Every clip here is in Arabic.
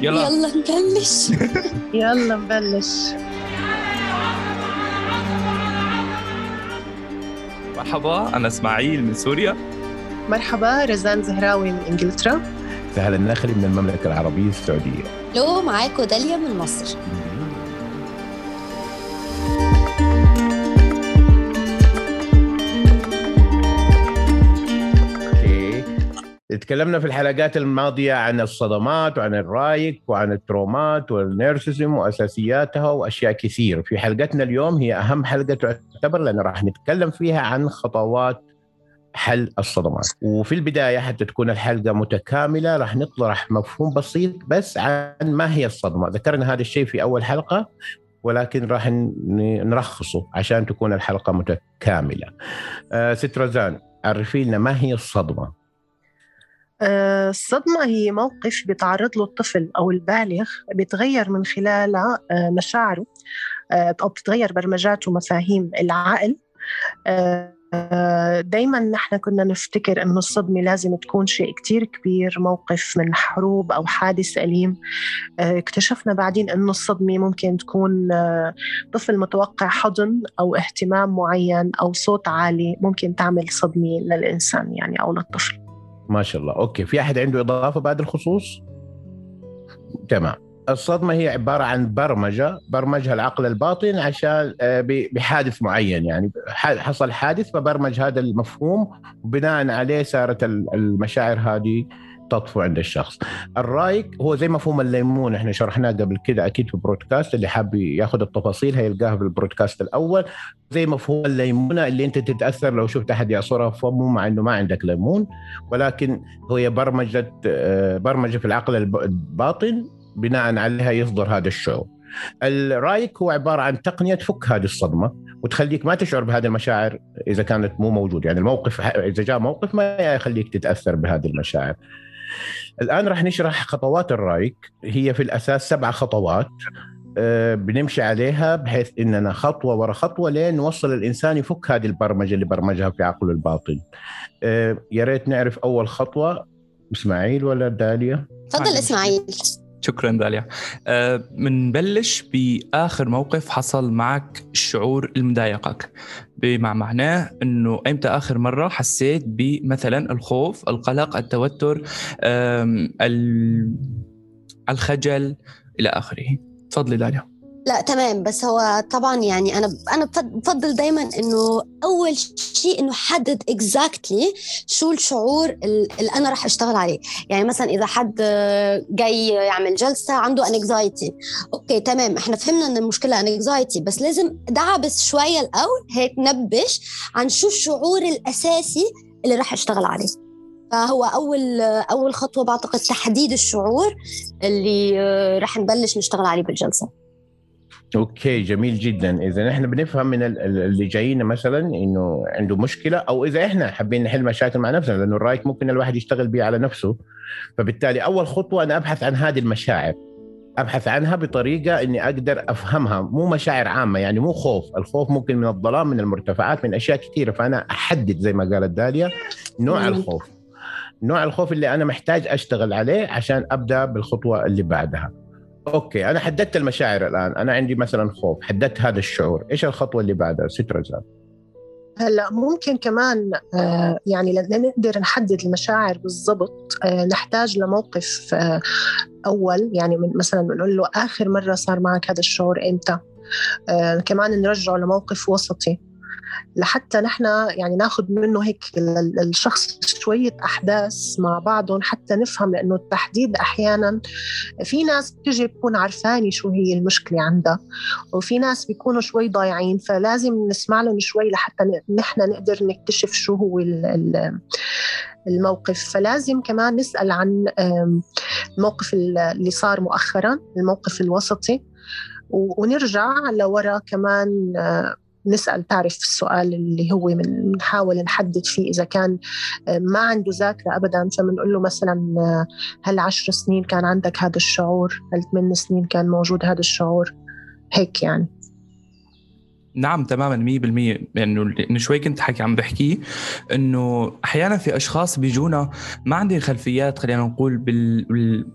يلا. يلا نبلش. يلا نبلش. مرحبا أنا إسماعيل من سوريا. مرحبا رزان زهراوي من إنجلترا. سهل النخلي من المملكة العربية السعودية. لو معاكم داليا من مصر. تكلمنا في الحلقات الماضية عن الصدمات وعن الرايك وعن الترومات وال narcissism وأساسياتها وأشياء كثير. في حلقتنا اليوم هي أهم حلقة تعتبر لأن راح نتكلم فيها عن خطوات حل الصدمات. وفي البداية حتى تكون الحلقة متكاملة راح نطرح مفهوم بسيط بس عن ما هي الصدمة. ذكرنا هذا الشيء في أول حلقة ولكن راح نلخصه عشان تكون الحلقة متكاملة. آه ست رزان عرفي لنا ما هي الصدمة؟ آه، الصدمة هي موقف بيتعرض له الطفل أو البالغ بيتغير من خلالها آه، مشاعره آه، أو بتتغير برمجات ومفاهيم العقل. دائما نحن كنا نفتكر إنه الصدمة لازم تكون شيء كتير كبير موقف من حروب أو حادث أليم. آه، اكتشفنا بعدين إنه الصدمة ممكن تكون آه، طفل متوقع حضن أو اهتمام معين أو صوت عالي ممكن تعمل صدمة للإنسان يعني أو للطفل. ما شاء الله. okay في أحد عنده إضافة بهذا الخصوص؟ تمام. الصدمة هي عبارة عن برمجة برمجها العقل الباطن عشان آه، بحادث معين يعني حصل حادث فبرمج هذا المفهوم وبناء عليه صارت ال- المشاعر هذه تطفو عند الشخص الرايك هو زي مفهوم الليمون إحنا شرحناه قبل كده أكيد في بودكاست اللي حاب ياخذ التفاصيل هيلقاها في البودكاست الأول زي مفهوم الليمونة اللي أنت تتأثر لو شفت أحد يعصرها في فمه مع إنه ما عندك ليمون ولكن هي برمجه آه، برمجه في العقل الب- الباطن بناء عليها يصدر هذا الشعور. الرايك هو عبارة عن تقنية تفك هذه الصدمة وتخليك ما تشعر بهذه المشاعر إذا كانت مو موجودة، يعني الموقف إذا جاء موقف ما يخليك تتأثر بهذه المشاعر. الآن راح نشرح خطوات الرأيك هي في الأساس سبع خطوات آه، بنمشي عليها بحيث إننا خطوة ورا خطوة لين نوصل الإنسان يفك هذه البرمجة اللي برمجها في عقله الباطن. آه، يا ريت نعرف أول خطوة إسماعيل ولا داليا؟ تفضل. إسماعيل شكرا داليا. بنبلش بآخر موقف حصل معك الشعور اللي مضايقك بما معناه إنه إمتى آخر مرة حسيت بمثلا الخوف القلق التوتر الخجل إلى آخره؟ تفضلي داليا. لا تمام. بس هو طبعا يعني أنا أنا بفض- بفضل دايما إنه أول شيء إنه حدد exactly شو الشعور ال- اللي أنا راح أشتغل عليه. يعني مثلا إذا حد جاي يعمل جلسة عنده anxiety okay تمام. إحنا فهمنا إن المشكلة anxiety بس لازم دعبس شوية الأول هيك نبش عن شو الشعور الأساسي اللي راح أشتغل عليه. فهو أول أول خطوة بعتقد تحديد الشعور اللي راح نبلش نشتغل عليه بالجلسة. أوكي جميل جدا. اذا إحنا بنفهم من ال- ال- اللي جايين مثلا إنه عنده مشكلة أو إذا إحنا حابين نحل مشاكل مع نفسنا لأنه الرايك ممكن الواحد يشتغل به على نفسه. فبالتالي أول خطوة أنا أبحث عن هذه المشاعر. أبحث عنها بطريقة إني أقدر أفهمها. مو مشاعر عامة يعني مو خوف. الخوف ممكن من الظلام من المرتفعات من أشياء كثيرة. فأنا أحدد زي ما قالت داليا نوع. الخوف. نوع الخوف اللي أنا محتاج أشتغل عليه عشان أبدأ بالخطوة اللي بعدها. أوكي أنا حددت المشاعر الآن. أنا عندي مثلا خوف حددت هذا الشعور. إيش الخطوة اللي بعدها؟ ست رزان هلأ ممكن كمان آه، يعني لنقدر نحدد المشاعر بالضبط آه، نحتاج لموقف آه، أول. يعني من مثلا بنقول له آخر مرة صار معك هذا الشعور إمتى؟ كمان نرجعه لموقف وسطي. لحتى نحن يعني ناخذ منه هيك ال- الشخص شوية أحداث مع بعضهم حتى نفهم لأنه التحديد أحيانا في ناس بتجي بتكون عرفانة شو هي المشكلة عندها وفي ناس بيكونوا شوي ضايعين فلازم نسمع لهم شوي لحتى نحن نقدر نكتشف شو هو ال- ال- الموقف. فلازم كمان نسأل عن الموقف ال- اللي صار مؤخرا الموقف الوسطي ونرجع لورا كمان نسأل تعرف السؤال اللي هو من نحاول نحدد فيه إذا كان آه، ما عنده ذاكرة أبدا. فبنقول له مثلا آه، هل عشر سنين كان عندك هذا الشعور؟ هل ثمان سنين كان موجود هذا الشعور؟ هيك يعني. نعم تماما 100% لأنه إنه شوي كنت حكي عم بحكي إنه أحيانا في أشخاص بيجونا ما عندهم خلفيات خلينا نقول بال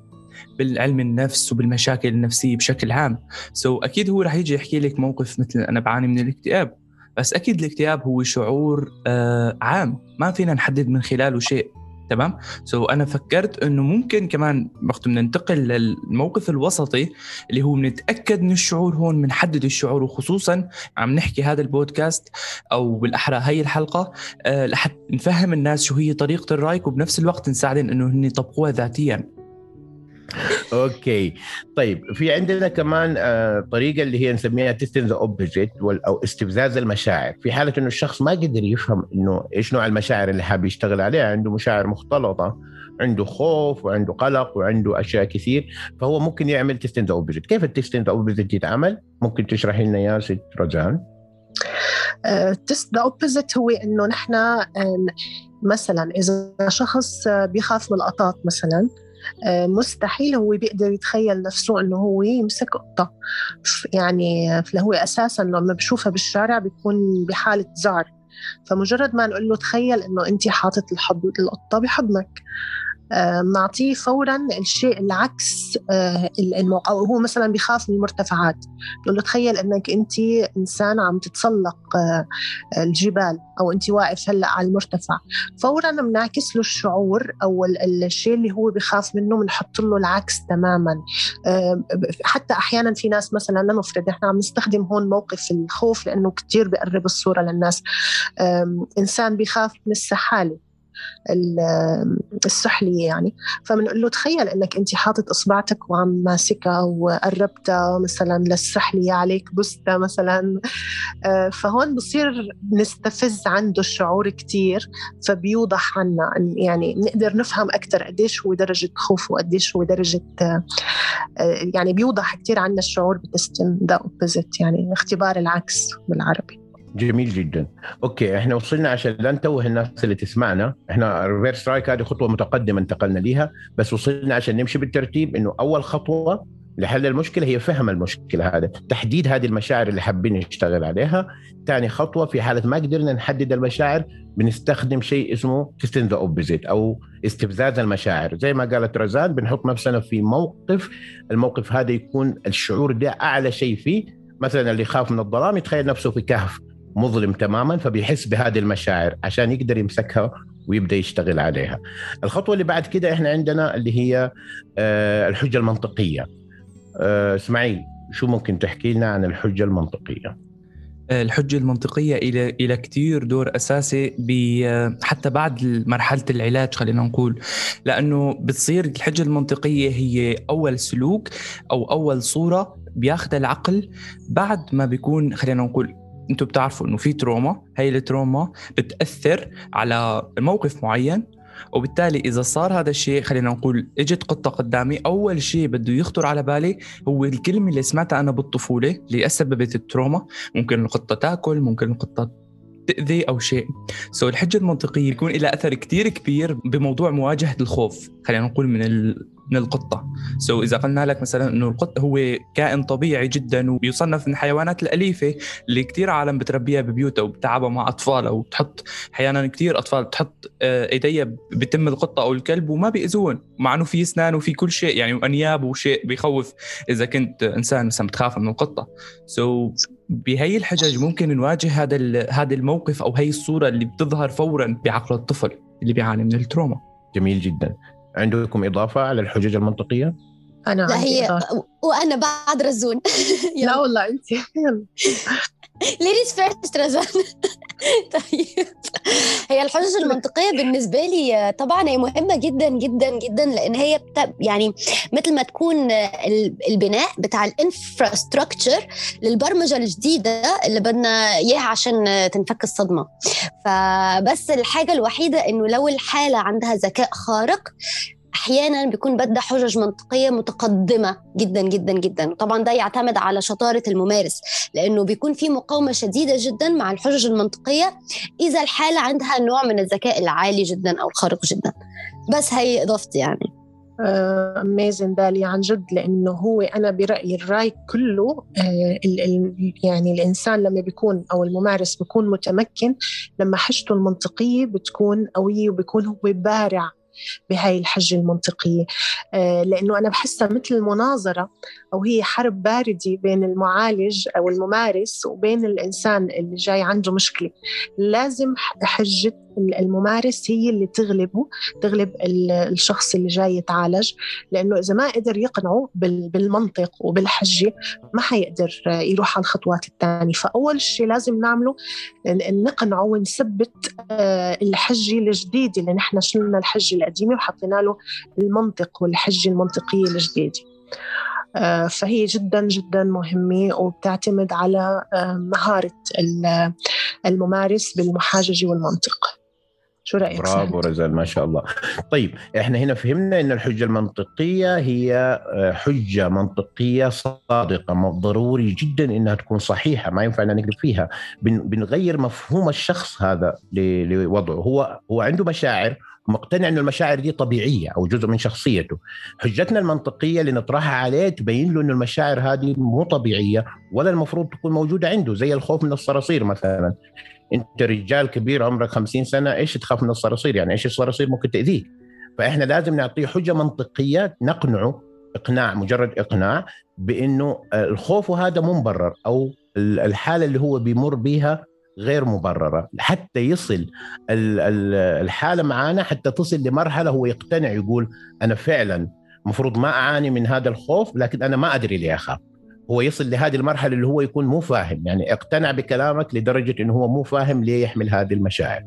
بالعلم النفس وبالمشاكل النفسية بشكل عام. so أكيد هو رح يجي يحكي لك موقف مثل أنا بعاني من الاكتئاب. بس أكيد الاكتئاب هو شعور آه عام. ما فينا نحدد من خلاله شيء. تمام؟ so أنا فكرت إنه ممكن كمان وقت ننتقل للموقف الوسطي اللي هو بنتأكد من الشعور هون بنحدد الشعور. وخصوصا عم نحكي هذا البودكاست أو بالأحرى هي الحلقة أه لحتى نفهم الناس شو هي طريقة الرايك وبنفس الوقت نساعدهم إنه هن يطبقوها ذاتيا. okay. طيب في عندنا كمان آه، طريقة اللي هي نسميها testing the opposite أو استفزاز المشاعر. في حالة إنه الشخص ما قدر يفهم إنه إيش نوع المشاعر اللي حاب يشتغل عليها. عنده مشاعر مختلطة عنده خوف وعنده قلق وعنده أشياء كثير. فهو ممكن يعمل testing the opposite كيف ال testing the opposite يتعمل ممكن تشرحي لنا يا ست رزان. test the opposite هو إنه نحن مثلا إذا شخص بيخاف من القطاط مثلا مستحيل هو بيقدر يتخيل نفسه إنه هو يمسك قطة. يعني هو أساسا لما بشوفها بالشارع بيكون بحالة ذعر فمجرد ما نقول له تخيل إنه انت حاطط القطة بحضنك. بنعطيه فورا الشيء العكس آه، أو هو مثلا بيخاف من المرتفعات. بقول له تخيل إنك أنت إنسان عم تتسلق آه، الجبال أو أنت واقف هلأ على المرتفع. فورا بنعكس له الشعور أو الشيء اللي هو بخاف منه بنحط له العكس تماما. حتى أحيانا في ناس مثلا لنفرض إحنا عم نستخدم هون موقف الخوف لأنه كثير بقرب الصورة للناس. إنسان بخاف من السحالة. السحلية يعني. فبنقول له تخيل إنك أنت حاطط إصبعتك وعم ماسكها وقربتها مثلا للسحلية عليك بستة مثلا آه، فهون بصير نستفز عنده الشعور كتير فبيوضح عنا يعني نقدر نفهم أكثر قديش هو درجة خوف وقديش هو درجة آه، يعني بيوضح كتير عنا الشعور ب testing the opposite يعني اختبار العكس بالعربي. جميل جدا. okay إحنا وصلنا عشان لا نتوه الناس اللي تسمعنا. إحنا reverse strike هذه خطوة متقدمة انتقلنا ليها بس وصلنا عشان نمشي بالترتيب إنه أول خطوة لحل المشكلة هي فهم المشكلة هذا تحديد هذه المشاعر اللي حابين نشتغل عليها. ثاني خطوة في حالة ما قدرنا نحدد المشاعر بنستخدم شيء اسمه تستن ذا اوبوزيت أو استفزاز المشاعر. زي ما قالت رزان بنحط نفسنا في موقف الموقف هذا يكون الشعور ده أعلى شيء فيه. مثلا اللي يخاف من الظلام يتخيل نفسه في كهف. مظلم تماما فبيحس بهذه المشاعر عشان يقدر يمسكها ويبدأ يشتغل عليها. الخطوة اللي بعد كده إحنا عندنا اللي هي آه، الحجة المنطقية. آه، إسماعيل شو ممكن تحكي لنا عن الحجة المنطقية؟ الحجة المنطقية إلى إلى كثير دور أساسي حتى بعد مرحلة العلاج خلينا نقول لأنه بتصير الحجة المنطقية هي أول سلوك أو أول صورة بياخذها العقل بعد ما بيكون خلينا نقول أنتم بتعرفوا انه في تروما هي التروما بتأثر على موقف معين وبالتالي إذا صار هذا الشيء خلينا نقول إجت قطة قدامي أول شيء بده يخطر على بالي هو الكلمة اللي سمعتها أنا بالطفولة اللي سببت ال trauma. ممكن القطة تأكل ممكن القطة تأذي أو شيء. so الحجة المنطقية يكون لها أثر كتير كبير بموضوع مواجهة الخوف خلينا نقول من من القطة. so إذا قلنا لك مثلا إنه القط هو كائن طبيعي جدا ويصنف من الحيوانات الأليفة اللي كثير عالم بتربيها ببيوتها وبتلعبها مع اطفالها وبتحط أحيانا كثير أطفال بتحط آه، إيديها بتم القطة أو الكلب وما بيأذون مع إنه في أسنان وفي كل شيء يعني وانياب وشيء بيخوف إذا كنت إنسان مثلا بتخاف من القطة. so بهي الحجج ممكن نواجه هذا هذا الموقف أو هي الصورة اللي بتظهر فورا بعقل الطفل اللي بيعاني من ال trauma. جميل جدا. عندكم إضافة على الحجج المنطقية؟ أنا لا هي إضافة. وأنا بعد رزان لا والله انت ladies first رزان طيب. هي الحجج المنطقية بالنسبة لي طبعا هي مهمة جدا جدا جدا لأن هي يعني مثل ما تكون البناء بتاع ال infrastructure للبرمجة الجديدة اللي بدنا إياها عشان تنفك الصدمة. فبس الحاجة الوحيدة إنه لو الحالة عندها ذكاء خارق أحيانا بيكون بدها حجج منطقية متقدمة جدا جدا جدا. وطبعا ده يعتمد على شطارة الممارس لأنه بيكون في مقاومة شديدة جدا مع الحجج المنطقية إذا الحالة عندها نوع من الذكاء العالي جدا أو الخارق جدا. بس هي اضافتي يعني. اميزن آه، دالي عن جد لأنه هو أنا برأيي الرأي كله آه يعني الإنسان لما بيكون أو الممارس بيكون متمكن لما حجته المنطقية بتكون قوية وبيكون هو بارع بهاي الحجة المنطقية. آه، لأنه أنا بحسها مثل المناظرة أو هي حرب باردة بين المعالج أو الممارس وبين الإنسان اللي جاي عنده مشكلة. لازم حجة الممارس هي اللي تغلبه تغلب الشخص اللي جاي يتعالج لأنه إذا ما قدر يقنعه بالمنطق وبالحجة ما حيقدر يروح على الخطوات الثانية فأول شيء لازم نعمله نقنعه ونثبت آه، الحجة الجديدة اللي نحن شلنا الحجة القديمة وحطينا له المنطق والحجة المنطقية الجديدة. آه، فهي جدا جدا مهمة وبتعتمد على آه، مهارة الممارس بالمحاججة والمنطق. شو رأيك برافو رزان ما شاء الله. طيب إحنا هنا فهمنا إن الحجة المنطقية هي آه، حجة منطقية صادقة ضروري جدا إنها تكون صحيحة ما ينفع إن نكذب فيها. بنغير مفهوم الشخص هذا لوضعه. هو هو عنده مشاعر مقتنع انه المشاعر دي طبيعية أو جزء من شخصيته. حجتنا المنطقية اللي نطرحها عليه تبين له انه المشاعر هذه مو طبيعية ولا المفروض تكون موجودة عنده زي الخوف من الصراصير مثلا. انت رجال كبير عمرك 50 سنة إيش تخاف من الصراصير يعني إيش الصراصير ممكن تأذيك. فإحنا لازم نعطيه حجة منطقيه نقنعه إقناع مجرد إقناع بإنه الخوف هذا مو مبرر أو الحالة اللي هو بيمر بها غير مبررة. حتى يصل الحالة معانا حتى تصل لمرحلة هو يقتنع يقول أنا فعلا المفروض ما أعاني من هذا الخوف لكن أنا ما أدري ليه أخاف. هو يصل لهذه المرحلة اللي هو يكون مو فاهم. يعني اقتنع بكلامك لدرجة إنه هو مو فاهم ليه يحمل هذه المشاعر.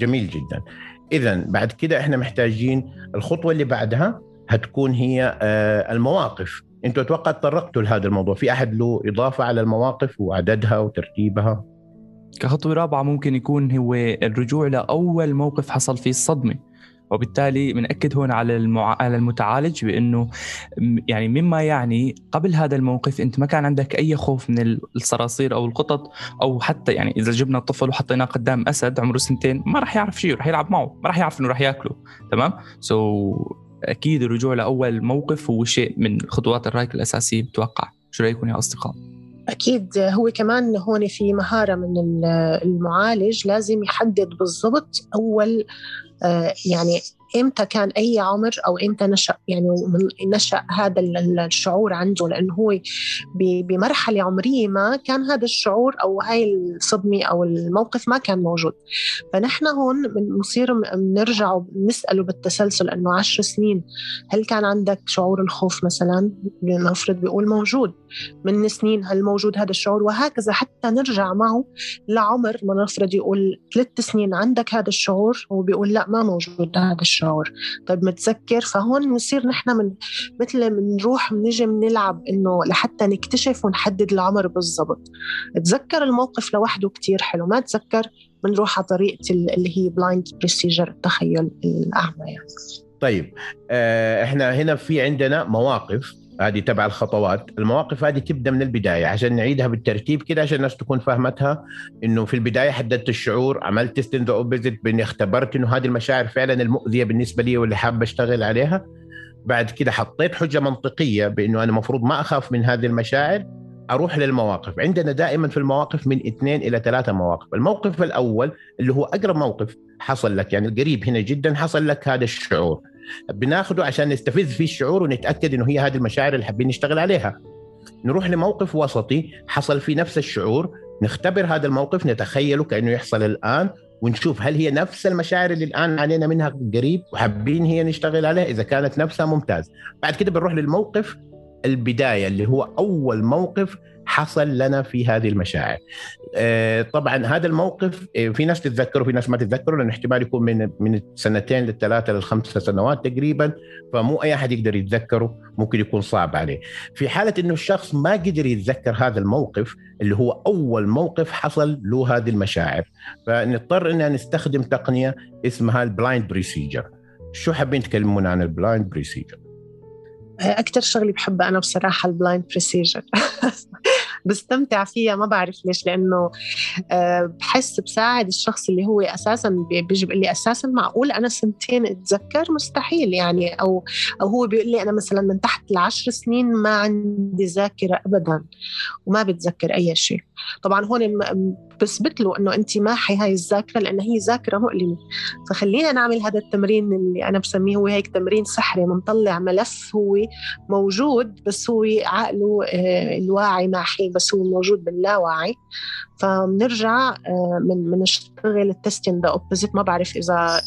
جميل جدا. اذا بعد كده إحنا محتاجين الخطوة اللي بعدها هتكون هي آه، المواقف. أنتوا أتوقع تطرقتوا لهذا الموضوع. في أحد له إضافة على المواقف وعددها وترتيبها؟ كخطوة رابعة ممكن يكون هو الرجوع لأول موقف حصل فيه الصدمة. وبالتالي بنأكد هون على المع... على المتعالج بإنه يعني مما يعني قبل هذا الموقف أنت ما كان عندك أي خوف من الصراصير أو القطط أو حتى يعني إذا جبنا الطفل وحطيناه قدام أسد عمره سنتين ما راح يعرف شيء راح يلعب معه ما راح يعرف إنه راح ياكله تمام؟ سو so, أكيد الرجوع لأول موقف هو شيء من خطوات الرايك الأساسية بتوقع. شو رايكم يا أصدقاء؟ أكيد هو كمان هون في مهارة من المعالج لازم يحدد بالضبط أول يعني إمتى كان أي عمر أو إمتى نشأ يعني نشأ هذا الشعور عنده؟ لأنه هو بمرحلة عمرية ما كان هذا الشعور أو هاي الصدمة أو الموقف ما كان موجود. فنحن هون بنصير بنرجع وبنسأله بالتسلسل إنه عشر سنين هل كان عندك شعور الخوف مثلا؟ نفرض بيقول موجود. من سنين هل موجود هذا الشعور؟ وهكذا حتى نرجع معه لعمر ما نفرض يقول ثلاث سنين عندك هذا الشعور وبيقول لا ما موجود هذا الشعور. الشعور طيب متذكر فهون بنصير نحن من مثل بنروح بنجي بنلعب إنه لحتى نكتشف ونحدد العمر بالضبط. تذكر الموقف لوحده كتير حلو. ما تذكر بنروح على طريقة اللي هي blind procedure التخيل الأعمى يعني. طيب آه، إحنا هنا في عندنا مواقف هذه تبع الخطوات. المواقف هذه تبدأ من البداية. عشان نعيدها بالترتيب كده عشان الناس تكون فاهمتها إنه في البداية حددت الشعور عملت test the opposite بإني اختبرت إنه هذه المشاعر فعلا المؤذية بالنسبة لي واللي حابة أشتغل عليها. بعد كده حطيت حجة منطقية بإنه أنا المفروض ما أخاف من هذه المشاعر أروح للمواقف. عندنا دائما في المواقف من اثنين إلى ثلاثة مواقف. الموقف الأول اللي هو أقرب موقف حصل لك يعني القريب هنا جدا حصل لك هذا الشعور. بناخده عشان نستفز فيه الشعور ونتأكد إنه هي هذه المشاعر اللي حابين نشتغل عليها. نروح لموقف وسطي حصل فيه نفس الشعور نختبر هذا الموقف نتخيله كأنه يحصل الآن ونشوف هل هي نفس المشاعر اللي الآن علينا منها قريب وحابين هي نشتغل عليها إذا كانت نفسها ممتاز. بعد كده بنروح للموقف البداية اللي هو أول موقف حصل لنا في هذه المشاعر. آه، طبعا هذا الموقف آه، في ناس تتذكره في ناس ما تتذكره لأنه احتمال يكون من من سنتين للثلاثة للخمسة سنوات تقريبا فمو أي أحد يقدر يتذكره ممكن يكون صعب عليه. في حالة إنه الشخص ما قدر يتذكر هذا الموقف اللي هو أول موقف حصل له هذه المشاعر. فنضطر ان نستخدم تقنية اسمها ال blind procedure شو حابين تكلمونا عن ال blind procedure أكثر شغلة بحبها أنا بصراحة ال blind procedure بستمتع فيها ما بعرف ليش لأنه آه، بحس بساعد الشخص اللي هو أساسا بيجي بيقول لي أساسا معقول أنا سنتين أتذكر مستحيل يعني أو أو هو بيقول لي أنا مثلا من تحت العشر سنين ما عندي ذاكرة ابدا وما بتذكر أي شيء. طبعا هون بثبت له إنه انت ماحي هاي الذاكرة لأن هي ذاكرة مؤلمة. فخلينا نعمل هذا التمرين اللي أنا بسميه هو هيك تمرين سحري بنطلع ملف هو موجود بس هو عقله آه، الواعي ماحي بس هو موجود باللاوعي. فبنرجع آه، من بنشتغل ال testing the opposite ما بعرف إذا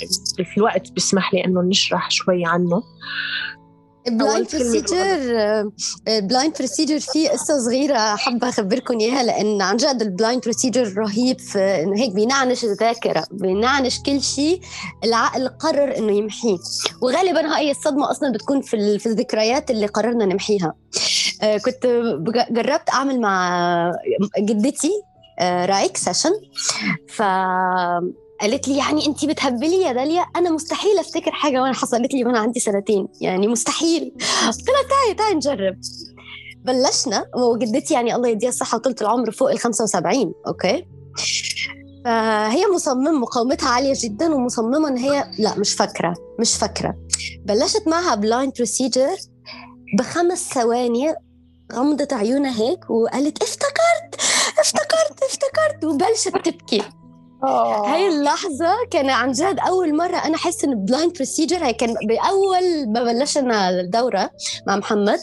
الوقت بيسمح لي إنه نشرح شوي عنه. blind procedure blind procedure في قصة صغيرة حابة أخبركم إياها لأن عن جد ال blind procedure رهيب في إنه هيك بينعنش الذاكرة بينعنش كل شيء العقل قرر إنه يمحيه. وغالبا هاي الصدمة أصلا بتكون في في الذكريات اللي قررنا نمحيها. آه، كنت جربت أعمل مع جدتي رايك session ف قالت لي يعني انت بتهبلي يا داليا؟ أنا مستحيل أفتكر حاجة وأنا حصلت لي وأنا عندي سنتين يعني مستحيل. قلت لها تعي تعي نجرب. بلشنا وجدتي يعني الله يديها الصحة وطولة العمر فوق ال 75 okay؟ فهي مصممة مقاومتها عالية جدا ومصممة إن هي لا مش فاكرة مش فاكرة. بلشت معها blind procedure بخمس ثواني غمضت عيونها هيك وقالت افتكرت افتكرت افتكرت. وبلشت تبكي. هاي اللحظة كان عن جد أول مرة أنا أحس إن blind procedure هي كان بأول ما بلشنا الدورة مع محمد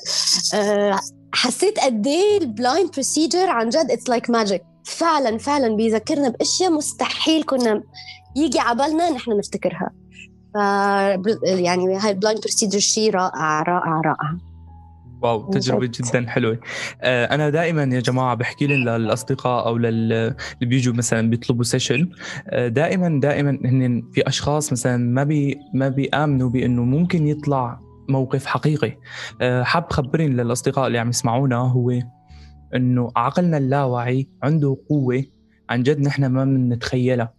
أه حسيت قد إيه ال blind procedure عن جد it's like magic فعلا فعلا بيذكرنا بأشياء مستحيل كنا يجي عبالنا نحن نفتكرها. ف يعني هاي ال blind procedure شيء رائع رائع رائع. wow تجربة جدا حلوة. آه، أنا دائما يا جماعة بحكي للأصدقاء أو للي بيجوا مثلا بيطلبوا session آه، دائما دائما هن في أشخاص مثلا ما بي ما بيآمنوا بأنه ممكن يطلع موقف حقيقي. آه، حاب خبرين للأصدقاء اللي عم يسمعونا هو أنه عقلنا اللاواعي عنده قوة عن جد نحن ما بنتخيلها.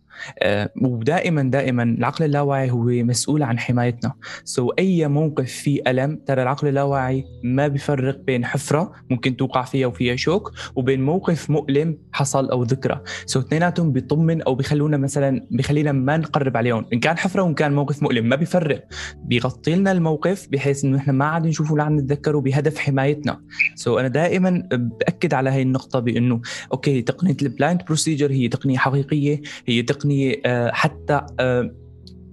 ودائما دائما العقل اللاواعي هو مسؤول عن حمايتنا. so أي موقف فيه ألم ترى العقل اللاواعي ما بيفرق بين حفرة ممكن توقع فيها وفيها شوك وبين موقف مؤلم حصل أو ذكرى. so اثنيناتهم بيطمن أو بيخلونا مثلا بيخلينا ما نقرب عليهم. إن كان حفرة وإن كان موقف مؤلم ما بيفرق. بيغطي لنا الموقف بحيث إنه إحنا ما عاد نشوفه ولا عاد نتذكره بهدف حمايتنا. so أنا دائما بأكد على هاي النقطة بإنه okay تقنية ال blind procedure هي تقنية حقيقية هي تقنية تقنيه آه، حتى آه،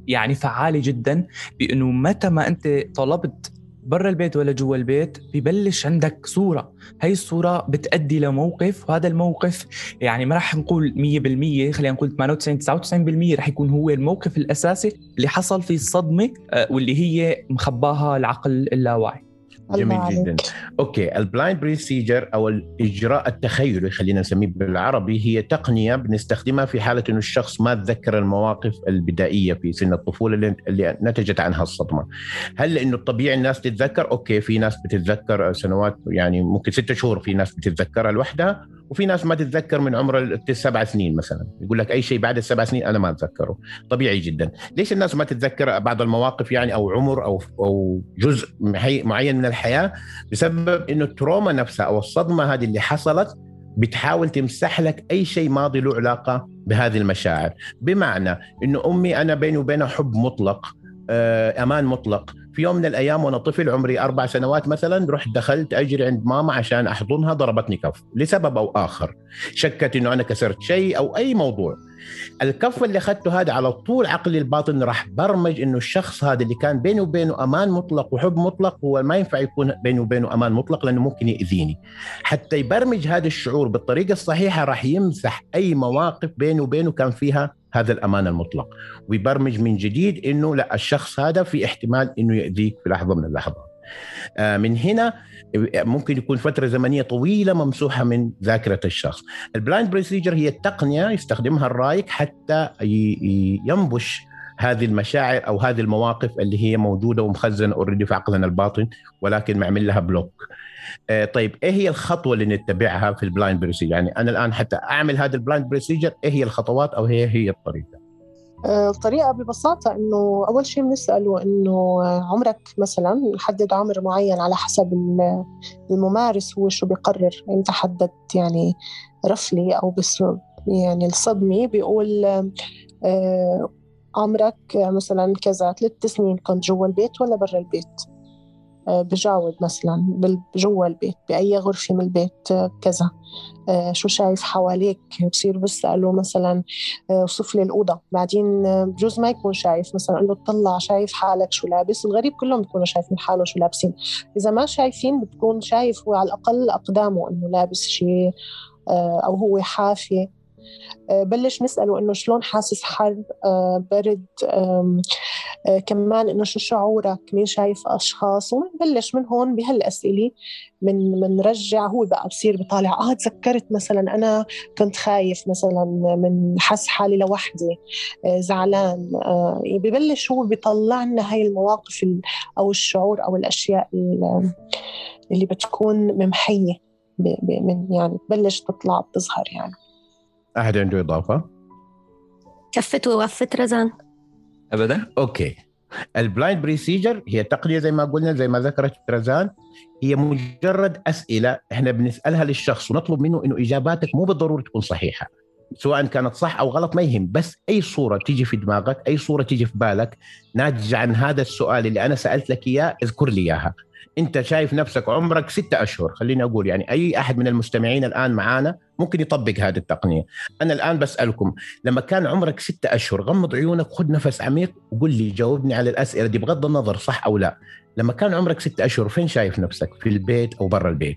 يعني فعالة جدا بأنه متى ما أنت طلبت برا البيت ولا جوا البيت ببلش عندك صورة. هاي الصورة بتأدي لموقف وهذا الموقف يعني ما راح نقول 100% خلينا نقول 98 99% راح يكون هو الموقف الأساسي اللي حصل فيه الصدمة آه، واللي هي مخباها العقل اللاواعي. جميل جدا. okay ال blind procedure أو الاجراء التخيلي خلينا نسميه بالعربي هي تقنية بنستخدمها في حالة إنه الشخص ما تذكر المواقف البدائية في سن الطفولة اللي, اللي نتجت عنها الصدمة. هل لأنه الطبيعي الناس تتذكر؟ okay في ناس بتتذكر سنوات يعني ممكن ستة شهور في ناس بتتذكرها لوحدها وفي ناس ما تتذكر من عمر السبع سنين مثلا. يقول لك أي شيء بعد السبع سنين أنا ما أتذكره. طبيعي جدا. ليش الناس ما تتذكر بعض المواقف يعني أو عمر أو أو جزء معين من الحياة بسبب إنه التروما نفسها أو الصدمة هذه اللي حصلت بتحاول تمسح لك أي شيء ماضي له علاقة بهذه المشاعر. بمعنى إنه أمي أنا بيني وبينها حب مطلق آه، أمان مطلق. في يوم من الأيام وأنا طفل عمري أربع سنوات مثلا رحت دخلت أجري عند ماما عشان أحضنها ضربتني كف لسبب أو آخر. شكت إنه أنا كسرت شيء أو أي موضوع. الكف اللي أخذته هذا على طول عقلي الباطن راح برمج إنه الشخص هذا اللي كان بيني وبينه أمان مطلق وحب مطلق هو ما ينفع يكون بيني وبينه أمان مطلق لأنه ممكن يأذيني. حتى يبرمج هذا الشعور بالطريقة الصحيحة راح يمسح أي مواقف بيني وبينه كان فيها هذا الأمان المطلق. ويبرمج من جديد إنه لا الشخص هذا في احتمال إنه يأذيك في لحظة من اللحظات. من هنا ممكن يكون فترة زمنية طويلة ممسوحة من ذاكرة الشخص. ال blind procedure هي التقنية يستخدمها الرايك حتى ينبش هذه المشاعر أو هذه المواقف اللي هي موجودة ومخزنة already في عقلنا الباطن ولكن معمل لها block آه، طيب إيه هي الخطوة اللي نتبعها في ال blind procedure يعني أنا الآن حتى أعمل هذا ال blind procedure إيه هي الخطوات أو هي هي الطريقة؟ آه، الطريقة ببساطة إنه أول شيء بنسأله إنه عمرك مثلا نحدد عمر معين على حسب الممارس هو شو بيقرر. أنت حددت يعني رفلي أو بس يعني الصدمة بيقول آه، عمرك مثلا كذا ثلاث سنين كنت جوا البيت ولا برا البيت؟ آه، بجاوب مثلا جوا البيت بأي غرفة من البيت آه، كذا. آه، شو شايف حواليك؟ بصير بسأله مثلا وصف لي الأوضة. بعدين بجوز ما يكون شايف مثلا قال له اطلع شايف حالك شو لابس. الغريب كلهم بيكونوا شايفين حاله شو لابسين. إذا ما شايفين بتكون شايف هو على الأقل أقدامه إنه لابس شيء أو هو حافي. آه، بلش نسأله إنه شلون حاسس حر آه، برد آه، كمان إنه شو شعورك مين شايف أشخاص ونبلش من هون بهالأسئلة من منرجع هو بقى بصير بطالع آه تذكرت مثلا أنا كنت خايف مثلا من حس حالي لوحدي زعلان. ببلش هو بيطلع لنا هاي المواقف أو الشعور أو الأشياء اللي بتكون ممحية من يعني تبلش تطلع بتظهر يعني. أحد عنده إضافة؟ كفت ووفت رزان. ابدا؟ okay. ال blind procedure هي تقنيه زي ما قلنا زي ما ذكرت رزان هي مجرد أسئلة إحنا بنسألها للشخص ونطلب منه إنه إجاباتك مو بالضرورة تكون صحيحة. سواء كانت صح أو غلط ما يهم بس أي صورة تيجي في دماغك أي صورة تيجي في بالك ناتجه عن هذا السؤال اللي أنا سألت لك إياه اذكر لي إياها. انت شايف نفسك عمرك ستة أشهر خليني أقول يعني أي أحد من المستمعين الآن معانا ممكن يطبق هذه التقنية. أنا الآن بسألكم لما كان عمرك ستة أشهر غمض عيونك خذ نفس عميق وقول لي جاوبني على الأسئلة دي بغض النظر صح أو لا. لما كان عمرك ستة أشهر فين شايف نفسك؟ في البيت أو برا البيت؟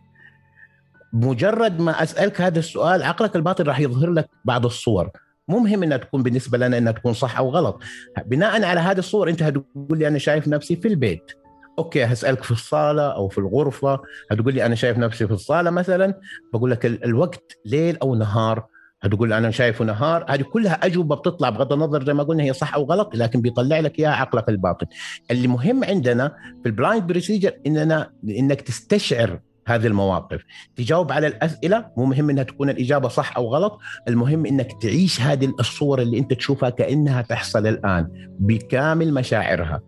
مجرد ما أسألك هذا السؤال عقلك الباطن راح يظهر لك بعض الصور. مو مهم إنها تكون بالنسبة لنا إنها تكون صح أو غلط. بناء على هذه الصور أنت هتقول لي أنا شايف نفسي في البيت. أوكي هسألك في الصالة أو في الغرفة. هتقول لي أنا شايف نفسي في الصالة مثلا. بقول لك الوقت ليل أو نهار. هتقول أنا شايفه نهار. هذه كلها أجوبة بتطلع بغض النظر زي ما قلنا هي صح أو غلط لكن بيطلع لك إياها عقلك الباطن. اللي مهم عندنا في ال blind procedure إننا إنك تستشعر هذه المواقف. تجاوب على الأسئلة مو مهم أنها تكون الإجابة صح أو غلط. المهم أنك تعيش هذه الصور اللي أنت تشوفها كأنها تحصل الآن بكامل مشاعرها.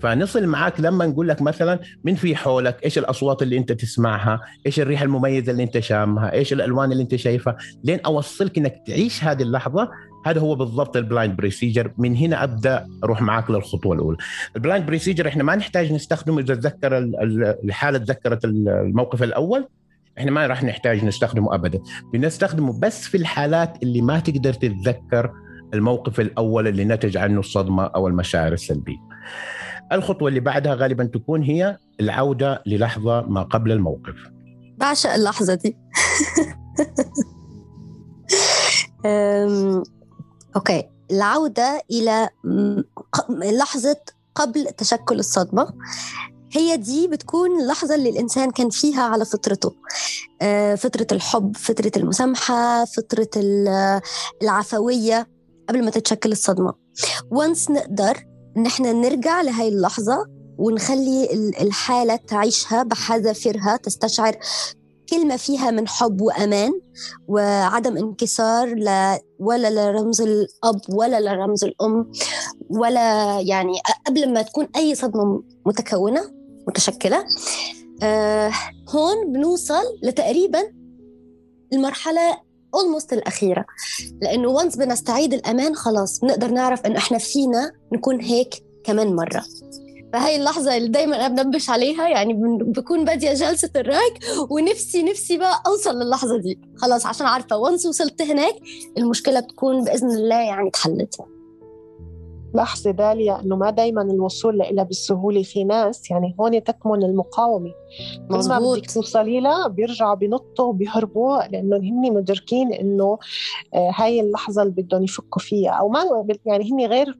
فنصل معاك لما نقول لك مثلا من في حولك إيش الأصوات اللي أنت تسمعها؟ إيش الريحه المميزة اللي أنت شامها؟ إيش الألوان اللي أنت شايفها؟ لين أوصلك إنك تعيش هذه اللحظة هذا هو بالضبط ال blind procedure من هنا أبدأ أروح معاك للخطوة الأولى. ال blind procedure إحنا ما نحتاج نستخدمه إذا تذكر الحالة تذكرت الموقف الأول. إحنا ما راح نحتاج نستخدمه ابدا. بنستخدمه بس في الحالات اللي ما تقدر تتذكر الموقف الأول اللي نتج عنه الصدمة أو المشاعر السلبية. الخطوة اللي بعدها غالبا تكون هي العودة للحظة ما قبل الموقف. بعشق اللحظة دي. أوكي. العودة إلى لحظة قبل تشكل الصدمة. هي دي بتكون اللحظة اللي الإنسان كان فيها على فطرته. آه، فطرة الحب فطرة المسامحة فطرة العفوية. قبل ما تتشكل الصدمة. وانس نقدر إن إحنا نرجع لهي اللحظة ونخلي الحالة تعيشها بحذافيرها تستشعر كل ما فيها من حب وأمان وعدم انكسار ل ولا لرمز الأب ولا لرمز الأم ولا يعني قبل ما تكون أي صدمة متكونة متشكلة آه هون بنوصل لتقريبا المرحلة اولموست الأخيرة. لأنه وانس بنستعيد الأمان خلاص بنقدر نعرف إنه إحنا فينا نكون هيك كمان مرة. فهي اللحظة اللي دايما أنا بنبش عليها يعني بكون بادية جلسة الراك ونفسي نفسي بقى أوصل للحظة دي. خلاص عشان عارفة وانس وصلت هناك المشكلة بتكون بإذن الله يعني اتحلت. لحظة داليا أنه ما دايما الوصول لها بالسهولة في ناس يعني هون تكمن المقاومة. كل ما بدك توصلي لها بيرجعوا بينطوا وبيهربوا لأنه هن مدركين أنه آه، هاي اللحظة اللي بدهم يفكوا فيها. أو ما يعني هن غير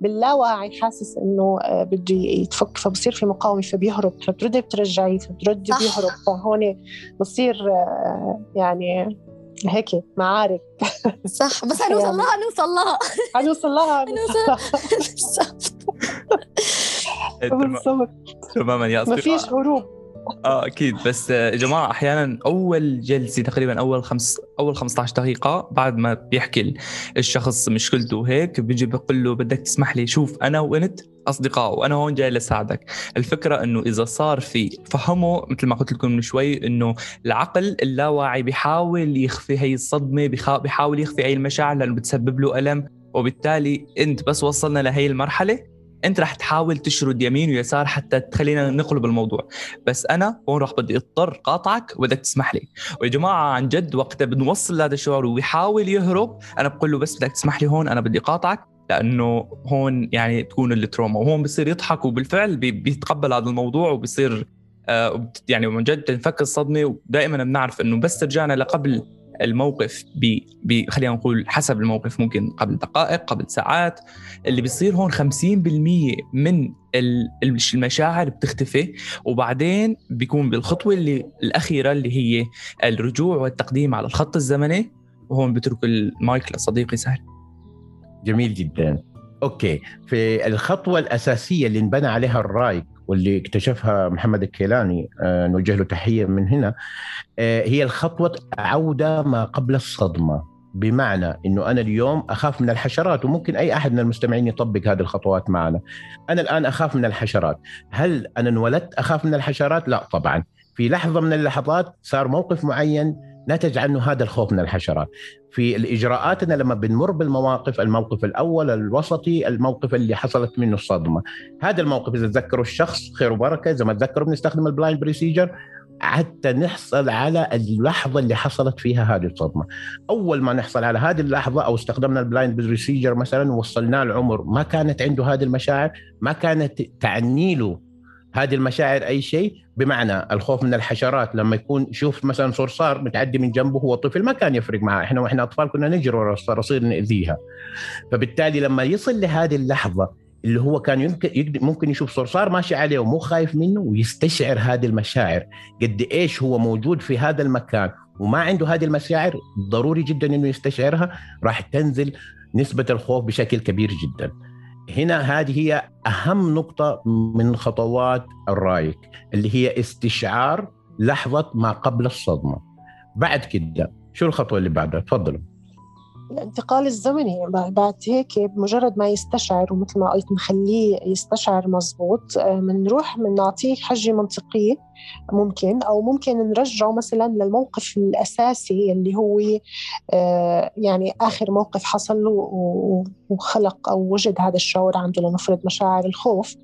باللاوعي حاسس إنه آه، بدي يتفك فبصير في مقاومة فبيهرب. فبتردي بترجعي فبتردي بيهرب. فهون بصير آه، يعني هيك معارك صح بس حنوصل لها حنوصل لها. حنوصل لها بالضبط. تماما يا اصدقاء ما فيش هروب. آه أكيد. بس آه، يا جماعة أحيانا أول جلسة تقريبا أول خمس أول 15 دقيقة بعد ما بيحكي الشخص مشكلته وهيك بيجي بيقول له بدك تسمح لي شوف أنا وإنت أصدقاء وأنا هون جاي لساعدك. الفكرة إنه إذا صار في فهموا مثل ما قلت لكم من شوي إنه العقل اللاواعي بيحاول يخفي هي الصدمة بيحاول يخفي هي المشاعر لأنه بتسبب له ألم وبالتالي إنت بس وصلنا لهي المرحلة انت رح تحاول تشرد يمين ويسار حتى تخلينا نقلب الموضوع. بس أنا هون راح بدي اضطر قاطعك وبدك تسمح لي. ويا جماعة عن جد وقتها بنوصل لهذا الشعور ويحاول يهرب. أنا بقول له بس بدك تسمح لي هون أنا بدي قاطعك لأنه هون يعني تكون التروما. وهون بصير يضحك وبالفعل بيتقبل هذا الموضوع وبصير آه يعني من جد تنفك الصدمه ودائما بنعرف إنه بس رجعنا لقبل الموقف ب خلينا نقول حسب الموقف ممكن قبل دقائق قبل ساعات اللي بيصير هون 50% من المشاعر بتختفي وبعدين بيكون بالخطوة اللي الأخيرة اللي هي الرجوع والتقديم على الخط الزمني وهون بترك المايك لصديقي سهل. جميل جدا. okay. في الخطوة الأساسية اللي انبنى عليها الرايك واللي اكتشفها محمد الكيلاني آه، نوجه له تحية من هنا آه، هي الخطوة عودة ما قبل الصدمة بمعنى إنه أنا اليوم أخاف من الحشرات وممكن أي أحد من المستمعين يطبق هذه الخطوات معنا. أنا الآن أخاف من الحشرات، هل أنا انولدت أخاف من الحشرات؟ لا طبعا، في لحظة من اللحظات صار موقف معين نتج عنه هذا الخوف من الحشرات. في الاجراءاتنا لما بنمر بالمواقف الموقف الأول الوسطي الموقف اللي حصلت منه الصدمة. هذا الموقف إذا تذكروا الشخص خير وبركة. إذا ما تذكروا بنستخدم ال blind procedure حتى نحصل على اللحظة اللي حصلت فيها هذه الصدمة. أول ما نحصل على هذه اللحظة أو استخدمنا ال blind procedure مثلا ووصلناه العمر ما كانت عنده هذه المشاعر ما كانت تعني له هذه المشاعر أي شيء. بمعنى الخوف من الحشرات لما يكون يشوف مثلا صرصار متعدي من جنبه هو طفل ما كان يفرق معه. إحنا وإحنا أطفال كنا نجري ورا الصراصير نأذيها. فبالتالي لما يصل لهذه اللحظة اللي هو كان يمكن ممكن يشوف صرصار ماشي عليه ومو خايف منه ويستشعر هذه المشاعر. قد إيش هو موجود في هذا المكان وما عنده هذه المشاعر ضروري جدا إنه يستشعرها راح تنزل نسبة الخوف بشكل كبير جدا. هنا هذه هي أهم نقطة من خطوات الرأيك اللي هي استشعار لحظة ما قبل الصدمة. بعد كده شو الخطوة اللي بعدها؟ تفضلوا. الانتقال الزمني. بعد هيك بمجرد ما يستشعر ومثل ما قلت نخليه يستشعر مزبوط بنروح آه، بنعطيه حجة منطقية ممكن أو ممكن نرجعه مثلا للموقف الأساسي اللي هو آه، يعني آخر موقف حصل له وخلق أو وجد هذا الشعور عنده لنفرض مشاعر الخوف.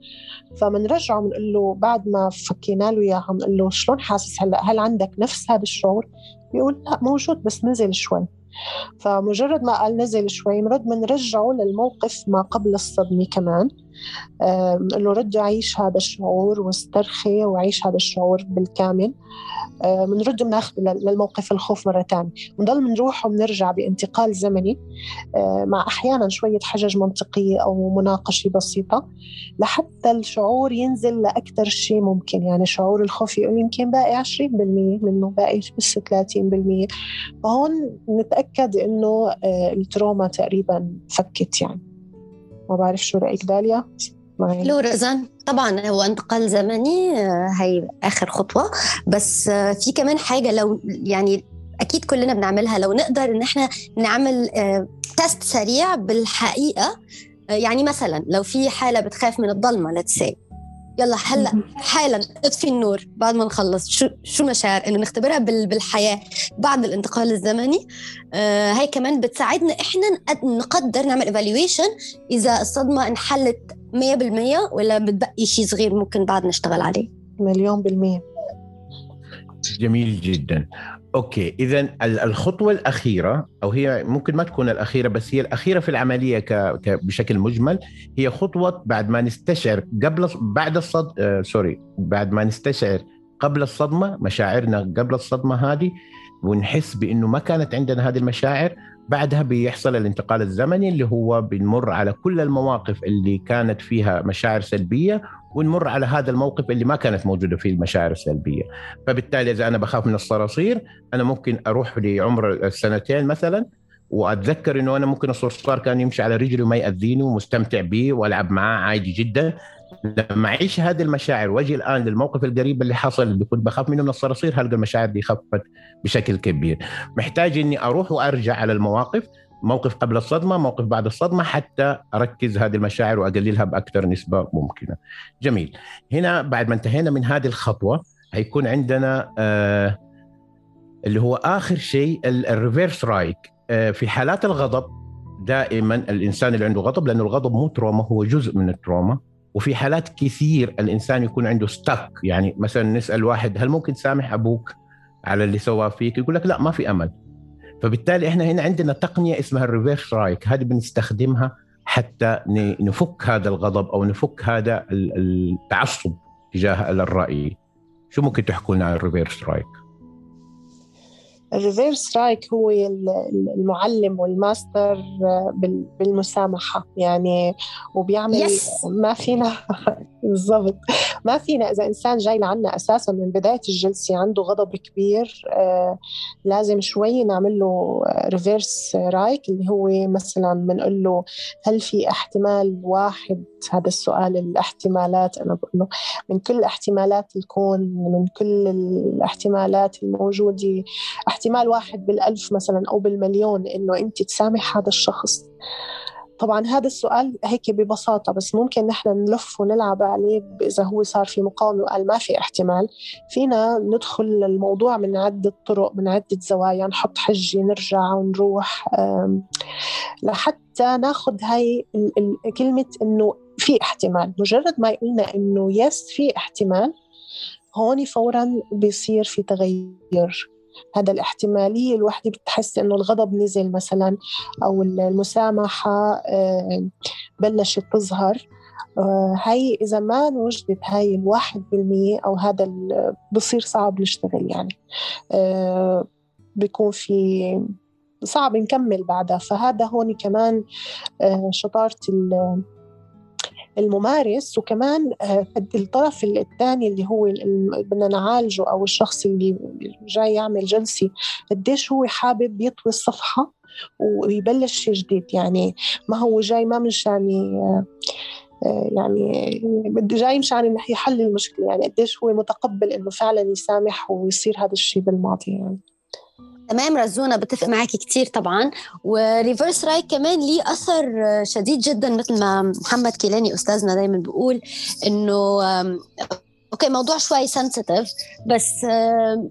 فمنرجعه بنقول له بعد ما فكينا له إياها بنقول له شلون حاسس؟ هلا هل عندك نفس هذا الشعور؟ بيقول لا موجود بس نزل شوي. فمجرد ما قال نزل شوي مرد بنرجعه للموقف ما قبل الصدمة كمان. بنقول له رد عيش هذا الشعور واسترخي وعيش هذا الشعور بالكامل. بنرد بناخذ للموقف الخوف مرة ثانية بنضل بنروح وبنرجع بانتقال زمني مع أحيانا شوية حجج منطقية أو مناقشة بسيطة لحتى الشعور ينزل لأكثر شيء ممكن. يعني شعور الخوف يقول يمكن باقي 20% منه باقي بس 30% فهون نتأكد إنه آه، التروما تقريبا فكت يعني. ما بعرف شو رأيك داليا؟ لو رزان طبعا هو انتقال زمني آه، هي آخر خطوة. بس آه، في كمان حاجة لو يعني أكيد كلنا بنعملها. لو نقدر إن إحنا نعمل test سريع بالحقيقة يعني مثلا لو في حالة بتخاف من الضلمة let's يلا هلأ حالا اطفي النور بعد ما نخلص. شو شو مشاعر؟ إنه نختبرها بالحياة بعد الانتقال الزمني. آه هاي كمان بتساعدنا إحنا نقدر نعمل evaluation إذا الصدمة انحلت 100% ولا بتبقي شيء صغير ممكن بعد نشتغل عليه. مليون بالمية. جميل جدا. okay اذا الخطوة الأخيرة أو هي ممكن ما تكون الأخيرة بس هي الأخيرة في العملية ك... ك... بشكل مجمل هي خطوة بعد ما نستشعر قبل بعد الصد آه sorry بعد ما نستشعر قبل الصدمة مشاعرنا قبل الصدمة هذه ونحس بإنه ما كانت عندنا هذه المشاعر بعدها بيحصل الانتقال الزمني اللي هو بنمر على كل المواقف اللي كانت فيها مشاعر سلبية ونمر على هذا الموقف اللي ما كانت موجودة فيه المشاعر السلبية. فبالتالي إذا أنا بخاف من الصراصير أنا ممكن أروح لعمر السنتين مثلا وأتذكر إنه أنا ممكن الصرصار كان يمشي على رجلي وما يأذيني ومستمتع به وألعب معاه عادي جدا. لما أعيش هذه المشاعر وأجي الآن للموقف القريب اللي حصل اللي كنت بخاف منه من الصراصير هلقى المشاعر دي خفت بشكل كبير؟ محتاج إني أروح وأرجع على المواقف موقف قبل الصدمة موقف بعد الصدمة حتى أركز هذه المشاعر وأقللها بأكثر نسبة ممكنة. جميل. هنا بعد ما انتهينا من هذه الخطوة هيكون عندنا آه اللي هو آخر شيء ال reverse رايك. آه في حالات الغضب دائما الإنسان اللي عنده غضب لأنه الغضب مو trauma هو جزء من ال trauma. وفي حالات كثير الإنسان يكون عنده stuck يعني مثلا نسأل واحد هل ممكن تسامح أبوك على اللي سواه فيك؟ يقول لك لا ما في أمل. فبالتالي إحنا هنا عندنا تقنية اسمها ال reverse رايك هذه بنستخدمها حتى نفك هذا الغضب أو نفك هذا التعصب تجاه الرأي. شو ممكن تحكوا لنا عن ال reverse رايك ال reverse رايك هو المعلم والماستر آه، بالمسامحة يعني وبيعمل yes. ما فينا بالضبط. ما فينا إذا إنسان جاي لعنا أساسا من بداية الجلسة عنده غضب كبير آه لازم شوي نعمل له ريفيرس رايك اللي هو مثلا بنقول له هل في احتمال واحد؟ هذا السؤال الاحتمالات أنا بقول له من كل احتمالات الكون من كل الاحتمالات الموجودة احتمال واحد بالألف مثلا أو بالمليون إنه أنت تسامح هذا الشخص. طبعا هذا السؤال هيك ببساطة بس ممكن نحن نلف ونلعب عليه إذا هو صار في مقاومة وقال ما في احتمال. فينا ندخل الموضوع من عدة طرق من عدة زوايا نحط حجة نرجع ونروح لحتى ناخذ هاي كلمة إنه في احتمال. مجرد ما قلنا إنه يس في احتمال هون فورا بيصير في تغير. هذا الاحتمالية الوحدة بتحس إنه الغضب نزل مثلا أو المسامحة آه، بلشت تظهر. آه، هاي إذا ما وجدت هاي الواحد بالمية أو هذا بصير صعب نشتغل يعني. آه، بيكون في صعب نكمل بعدها. فهذا هون كمان شطارة الممارس وكمان آه، الطرف الثاني اللي هو بدنا نعالجه أو الشخص اللي جاي يعمل جلسة قديش هو حابب يطوي الصفحة ويبلش جديد. يعني ما هو جاي ما مشان آه، يعني بده جاي مشان يحل المشكلة. يعني قديش هو متقبل إنه فعلا يسامح ويصير هذا الشيء بالماضي يعني. تمام رزونا بتفق معك كثير طبعا. وريفرس رايك كمان ليه أثر شديد جدا مثل ما محمد كيلاني أستاذنا دائما بيقول إنه okay موضوع شوي sensitive بس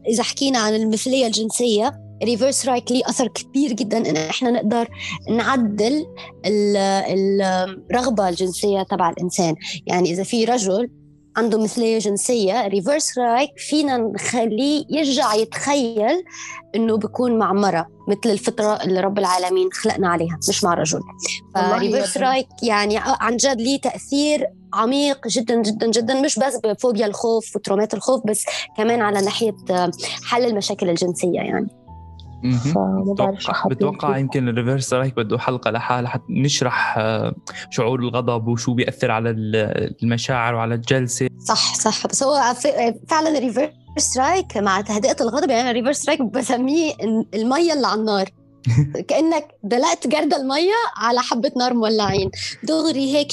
إذا حكينا عن المثلية الجنسية reverse رايك ليه أثر كبير جدا إن إحنا نقدر نعدل الرغبه الجنسية تبع الإنسان؟ يعني إذا في رجل عنده مثلية جنسية reverse رايك فينا نخليه يرجع يتخيل إنه بيكون مع مرة مثل الفطرة اللي رب العالمين خلقنا عليها مش مع رجل. ف reverse رايك يعني عن جد ليه تأثير عميق جدا جدا جدا مش بس بفوبيا الخوف وترومات الخوف بس كمان على ناحية حل المشاكل الجنسية يعني. بتوقع, بتوقع يمكن ال reverse رايك بده حلقة لحالها حتى نشرح آه، شعور الغضب وشو بيأثر على المشاعر وعلى الجلسة. صح صح. بس هو فعلا ال reverse رايك مع تهدئة الغضب يعني ال reverse رايك بسميه المية اللي على النار. كأنك دلقت جردل المية على حبة نار مولعين. دغري هيك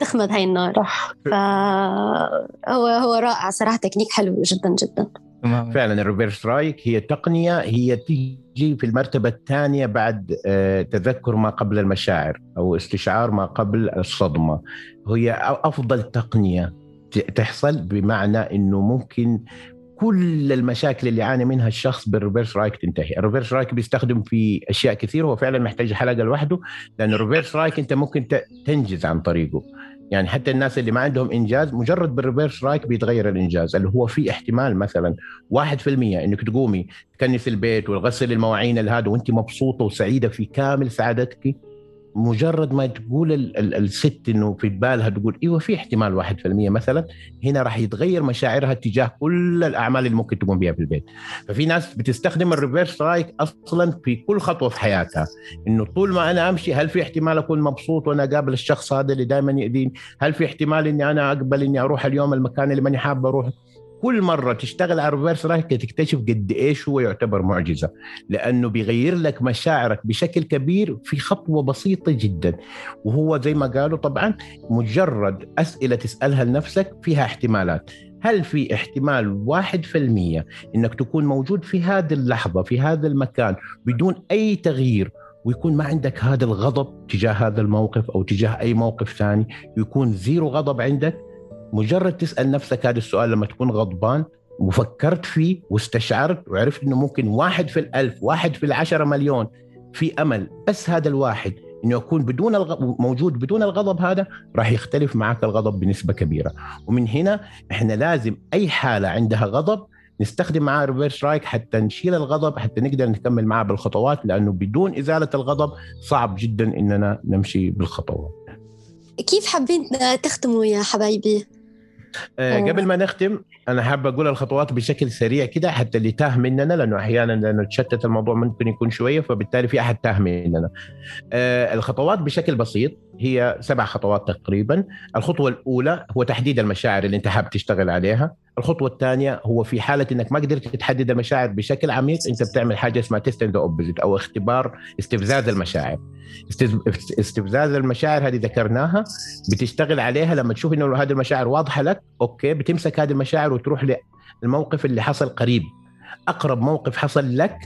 تخمد هاي النار. صح. فهو هو رائع صراحة تكنيك حلو جدا جدا. فعلا ال reverse رايك هي تقنية هي تيجي في المرتبة الثانية بعد آه، تذكر ما قبل المشاعر أو استشعار ما قبل الصدمة. هي أفضل تقنية تحصل بمعنى إنه ممكن كل المشاكل اللي يعاني منها الشخص بال reverse رايك تنتهي، ال reverse رايك بيستخدم في أشياء كثير هو فعلا محتاج حلقة لوحده لأن ال reverse رايك أنت ممكن تنجز عن طريقه، يعني حتى الناس اللي ما عندهم إنجاز مجرد بال reverse رايك بيتغير الإنجاز اللي هو في احتمال مثلا 1% إنك تقومي تكنسي البيت وتغسلي المواعين هذا وأنت مبسوطة وسعيدة في كامل سعادتك مجرد ما تقول الست إنه في بالها تقول إيوه في احتمال 1% مثلا هنا راح يتغير مشاعرها تجاه كل الأعمال اللي ممكن تقوم بها في البيت. ففي ناس بتستخدم ال reverse رايك أصلا في كل خطوة في حياتها. إنه طول ما أنا أمشي هل في احتمال أكون مبسوط وأنا اقابل الشخص هذا اللي دائما يأذيني؟ هل في احتمال إني أنا أقبل إني أروح اليوم المكان اللي ماني حابب أروح وكل مرة تشتغل على ال reverse رايك تكتشف قد إيش هو يعتبر معجزة. لأنه بيغير لك مشاعرك بشكل كبير في خطوة بسيطة جدا. وهو زي ما قالوا طبعا مجرد أسئلة تسألها لنفسك فيها احتمالات. هل في احتمال واحد في المية إنك تكون موجود في هذه اللحظة في هذا المكان بدون أي تغيير ويكون ما عندك هذا الغضب تجاه هذا الموقف أو تجاه أي موقف ثاني يكون زيرو غضب عندك؟ مجرد تسأل نفسك هذا السؤال لما تكون غضبان وفكرت فيه واستشعرت وعرفت إنه ممكن واحد في الألف واحد في العشرة مليون في أمل بس هذا الواحد إنه يكون بدون الغ... موجود بدون الغضب هذا راح يختلف معك الغضب بنسبة كبيرة ومن هنا إحنا لازم أي حالة عندها غضب نستخدم معاه ريفيرس رايك حتى نشيل الغضب حتى نقدر نكمل معاه بالخطوات لأنه بدون إزالة الغضب صعب جدا إننا نمشي بالخطوات كيف حابين تختموا يا حبايبي؟ آه قبل ما نختم أنا حابب أقول الخطوات بشكل سريع كده حتى اللي تاه مننا لأنه أحيانا لأنه تشتت الموضوع ممكن يكون شوية فبالتالي في أحد تاه مننا. آه الخطوات بشكل بسيط هي سبع خطوات تقريبا، الخطوة الأولى هو تحديد المشاعر اللي أنت حابب تشتغل عليها، الخطوة الثانية هو في حالة إنك ما قدرت تحدد المشاعر بشكل عميق أنت بتعمل حاجة اسمها test the opposite أو اختبار استفزاز المشاعر. استفزاز المشاعر هذه ذكرناها. بتشتغل عليها لما تشوف إنه هذه المشاعر واضحة لك okay بتمسك هذه المشاعر وتروح للموقف اللي حصل قريب. أقرب موقف حصل لك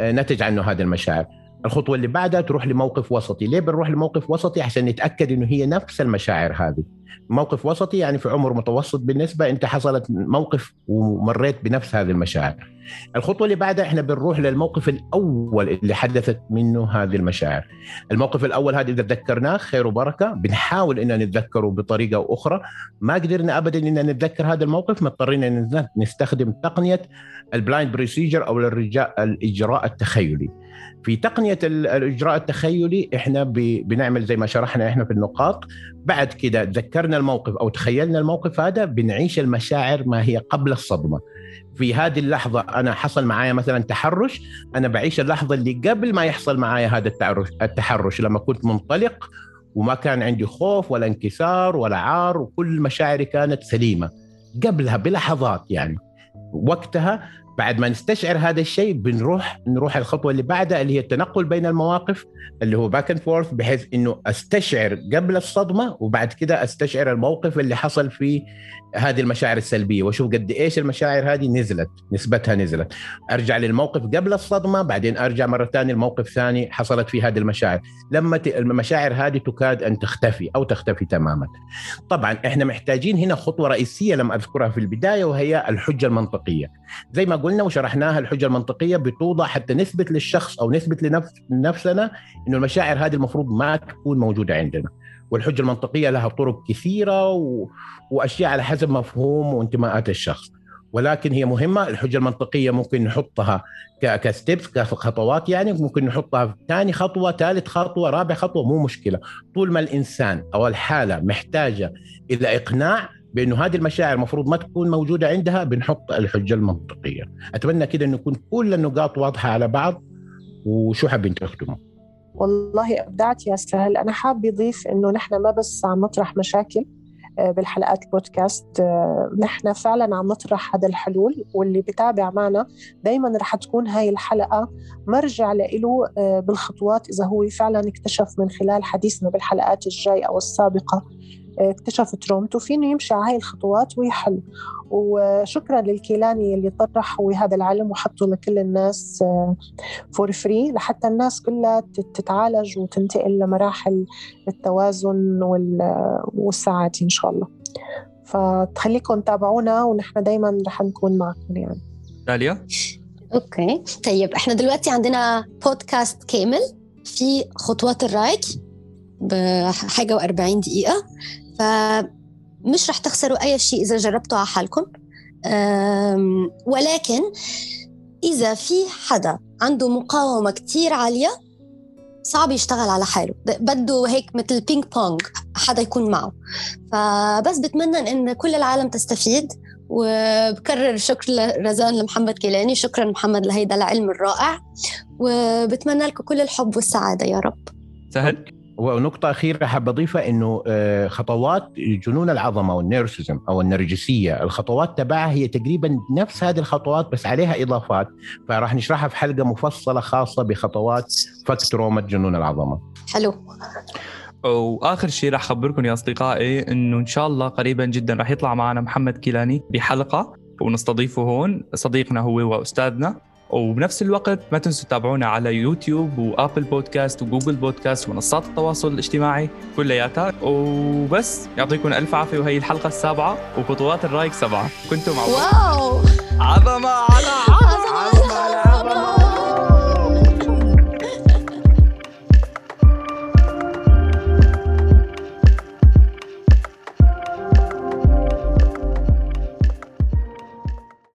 آه، نتج عنه هذه المشاعر. الخطوة اللي بعدها تروح لموقف وسطي. ليه بنروح لموقف وسطي؟ عشان نتأكد إنه هي نفس المشاعر هذه. موقف وسطي يعني في عمر متوسط بالنسبة أنت حصلت موقف ومريت بنفس هذه المشاعر. الخطوة اللي بعدها إحنا بنروح للموقف الأول اللي حدثت منه هذه المشاعر. الموقف الأول هذا إذا تذكرناه خير وبركة بنحاول ان نتذكره بطريقة أخرى. ما قدرنا ابدا ان نتذكر هذا الموقف مضطرين نستخدم تقنية ال blind procedure أو الإجراء التخيلي. في تقنية الإجراء التخيلي إحنا بنعمل زي ما شرحنا إحنا في النقاط. بعد كده تذكرنا الموقف أو تخيلنا الموقف هذا بنعيش المشاعر ما هي قبل الصدمة. في هذه اللحظة أنا حصل معايا مثلا تحرش أنا بعيش اللحظة اللي قبل ما يحصل معايا هذا التحرش التحرش لما كنت منطلق وما كان عندي خوف ولا انكسار ولا عار وكل مشاعري كانت سليمة. قبلها بلحظات يعني. وقتها بعد ما نستشعر هذا الشيء بنروح نروح الخطوة اللي بعدها اللي هي التنقل بين المواقف اللي هو back and forth بحيث إنه أستشعر قبل الصدمة وبعد كده أستشعر الموقف اللي حصل فيه هذه المشاعر السلبية وأشوف قد إيش المشاعر هذه نزلت نسبتها نزلت. أرجع للموقف قبل الصدمة بعدين أرجع مرة ثانية لموقف ثاني حصلت فيه هذه المشاعر. لما المشاعر هذه تكاد أن تختفي أو تختفي تماما. طبعا إحنا محتاجين هنا خطوة رئيسية لم أذكرها في البداية وهي الحجة المنطقية. زي ما قلنا وشرحناها الحجة المنطقية بتوضع حتى نثبت للشخص أو نثبت لنفس لنفسنا إنه المشاعر هذه المفروض ما تكون موجودة عندنا. والحجة المنطقية لها طرق كثيرة و... وأشياء على حسب مفهوم وانتماءات الشخص. ولكن هي مهمة الحجة المنطقية ممكن نحطها كستبس كخطوات يعني ممكن نحطها في ثاني خطوة ثالث خطوة رابع خطوة مو مشكلة. طول ما الإنسان أو الحالة محتاجة إلى إقناع بأنه هذه المشاعر المفروض ما تكون موجودة عندها بنحط الحجة المنطقية. أتمنى كده إنه يكون كل النقاط واضحة على بعض وشو حابين تختموا والله أبدعت يا سهل. أنا حاب اضيف إنه نحن ما بس عم نطرح مشاكل آه، بالحلقات البودكاست آه، نحن فعلا عم نطرح هذا الحلول واللي بتابع معنا. دائما رح تكون هاي الحلقة مرجع له آه، بالخطوات إذا هو فعلا اكتشف من خلال حديثنا بالحلقات الجاي أو السابقة. اكتشف ترومته فينه يمشي على هاي الخطوات ويحل. وشكرا للكيلاني اللي طرح هو هذا العلم وحطه لكل الناس for free لحتى الناس كلها تتعالج وتنتقل لمراحل التوازن والسعادة إن شاء الله. فتخليكم تابعونا ونحن دايما رح نكون معكم يعني. داليا؟ okay. طيب إحنا دلوقتي عندنا بودكاست كامل في خطوات الرايك بحاجة و40 دقيقة. فمش رح تخسروا أي شيء إذا جربتوا على حالكم. ولكن إذا في حدا عنده مقاومة كتير عالية صعب يشتغل على حاله. بده هيك مثل بينج بونج حدا يكون معه. فبس بتمنى إن كل العالم تستفيد وبكرر شكر رزان لمحمد كيلاني شكرا محمد لهيدا العلم الرائع. وبتمنى لكم كل الحب والسعادة يا رب. سهل؟ ونقطة أخيرة حاب أضيفها إنه آه، خطوات جنون العظمة والنيرسيزم أو النرجسية الخطوات تبعها هي تقريبا نفس هذه الخطوات بس عليها إضافات. فراح نشرحها في حلقة مفصلة خاصة بخطوات فك تروما جنون العظمة. حلو. وآخر شيء راح أخبركم يا أصدقائي إنه إن شاء الله قريبا جدا راح يطلع معنا محمد كيلاني بحلقة ونستضيفه هون صديقنا هو وأستاذنا. وبنفس الوقت ما تنسوا تتابعونا على يوتيوب وأبل بودكاست وجوجل بودكاست ومنصات التواصل الاجتماعي كلياتها. وبس يعطيكم ألف عافية وهي الحلقة السابعة وخطوات الرايك سبعة. كنتم مع واو! عظمه على